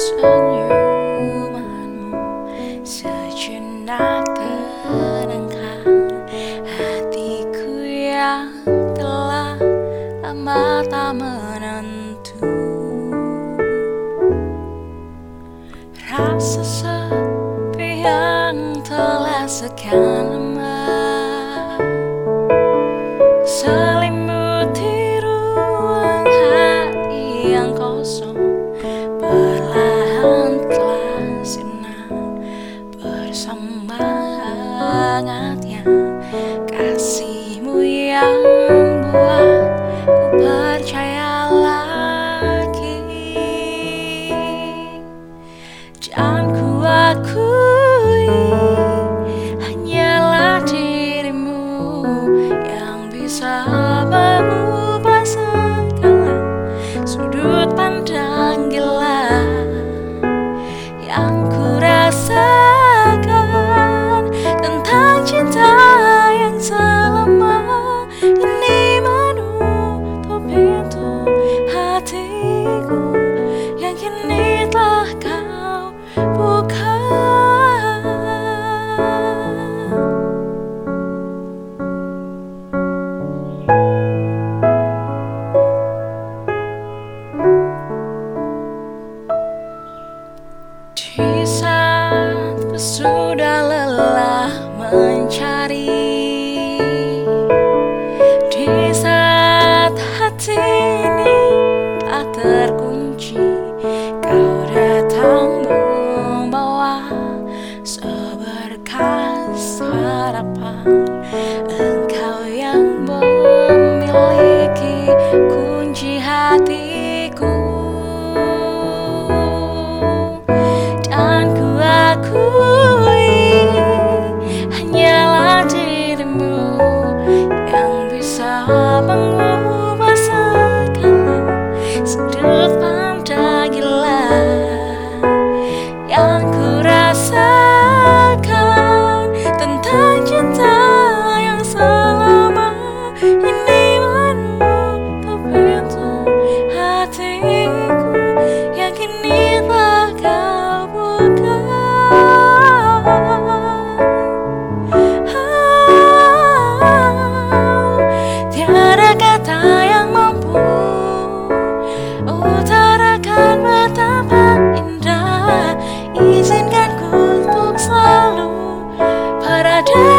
senyumanmu sejenak tenangkan hatiku yang telah lama tak menentu. Rasa sepi yang telah sekian lama semangatnya kasihmu yang buatku yang kini telah kau buka. Di saat sudah lelah mencari abang got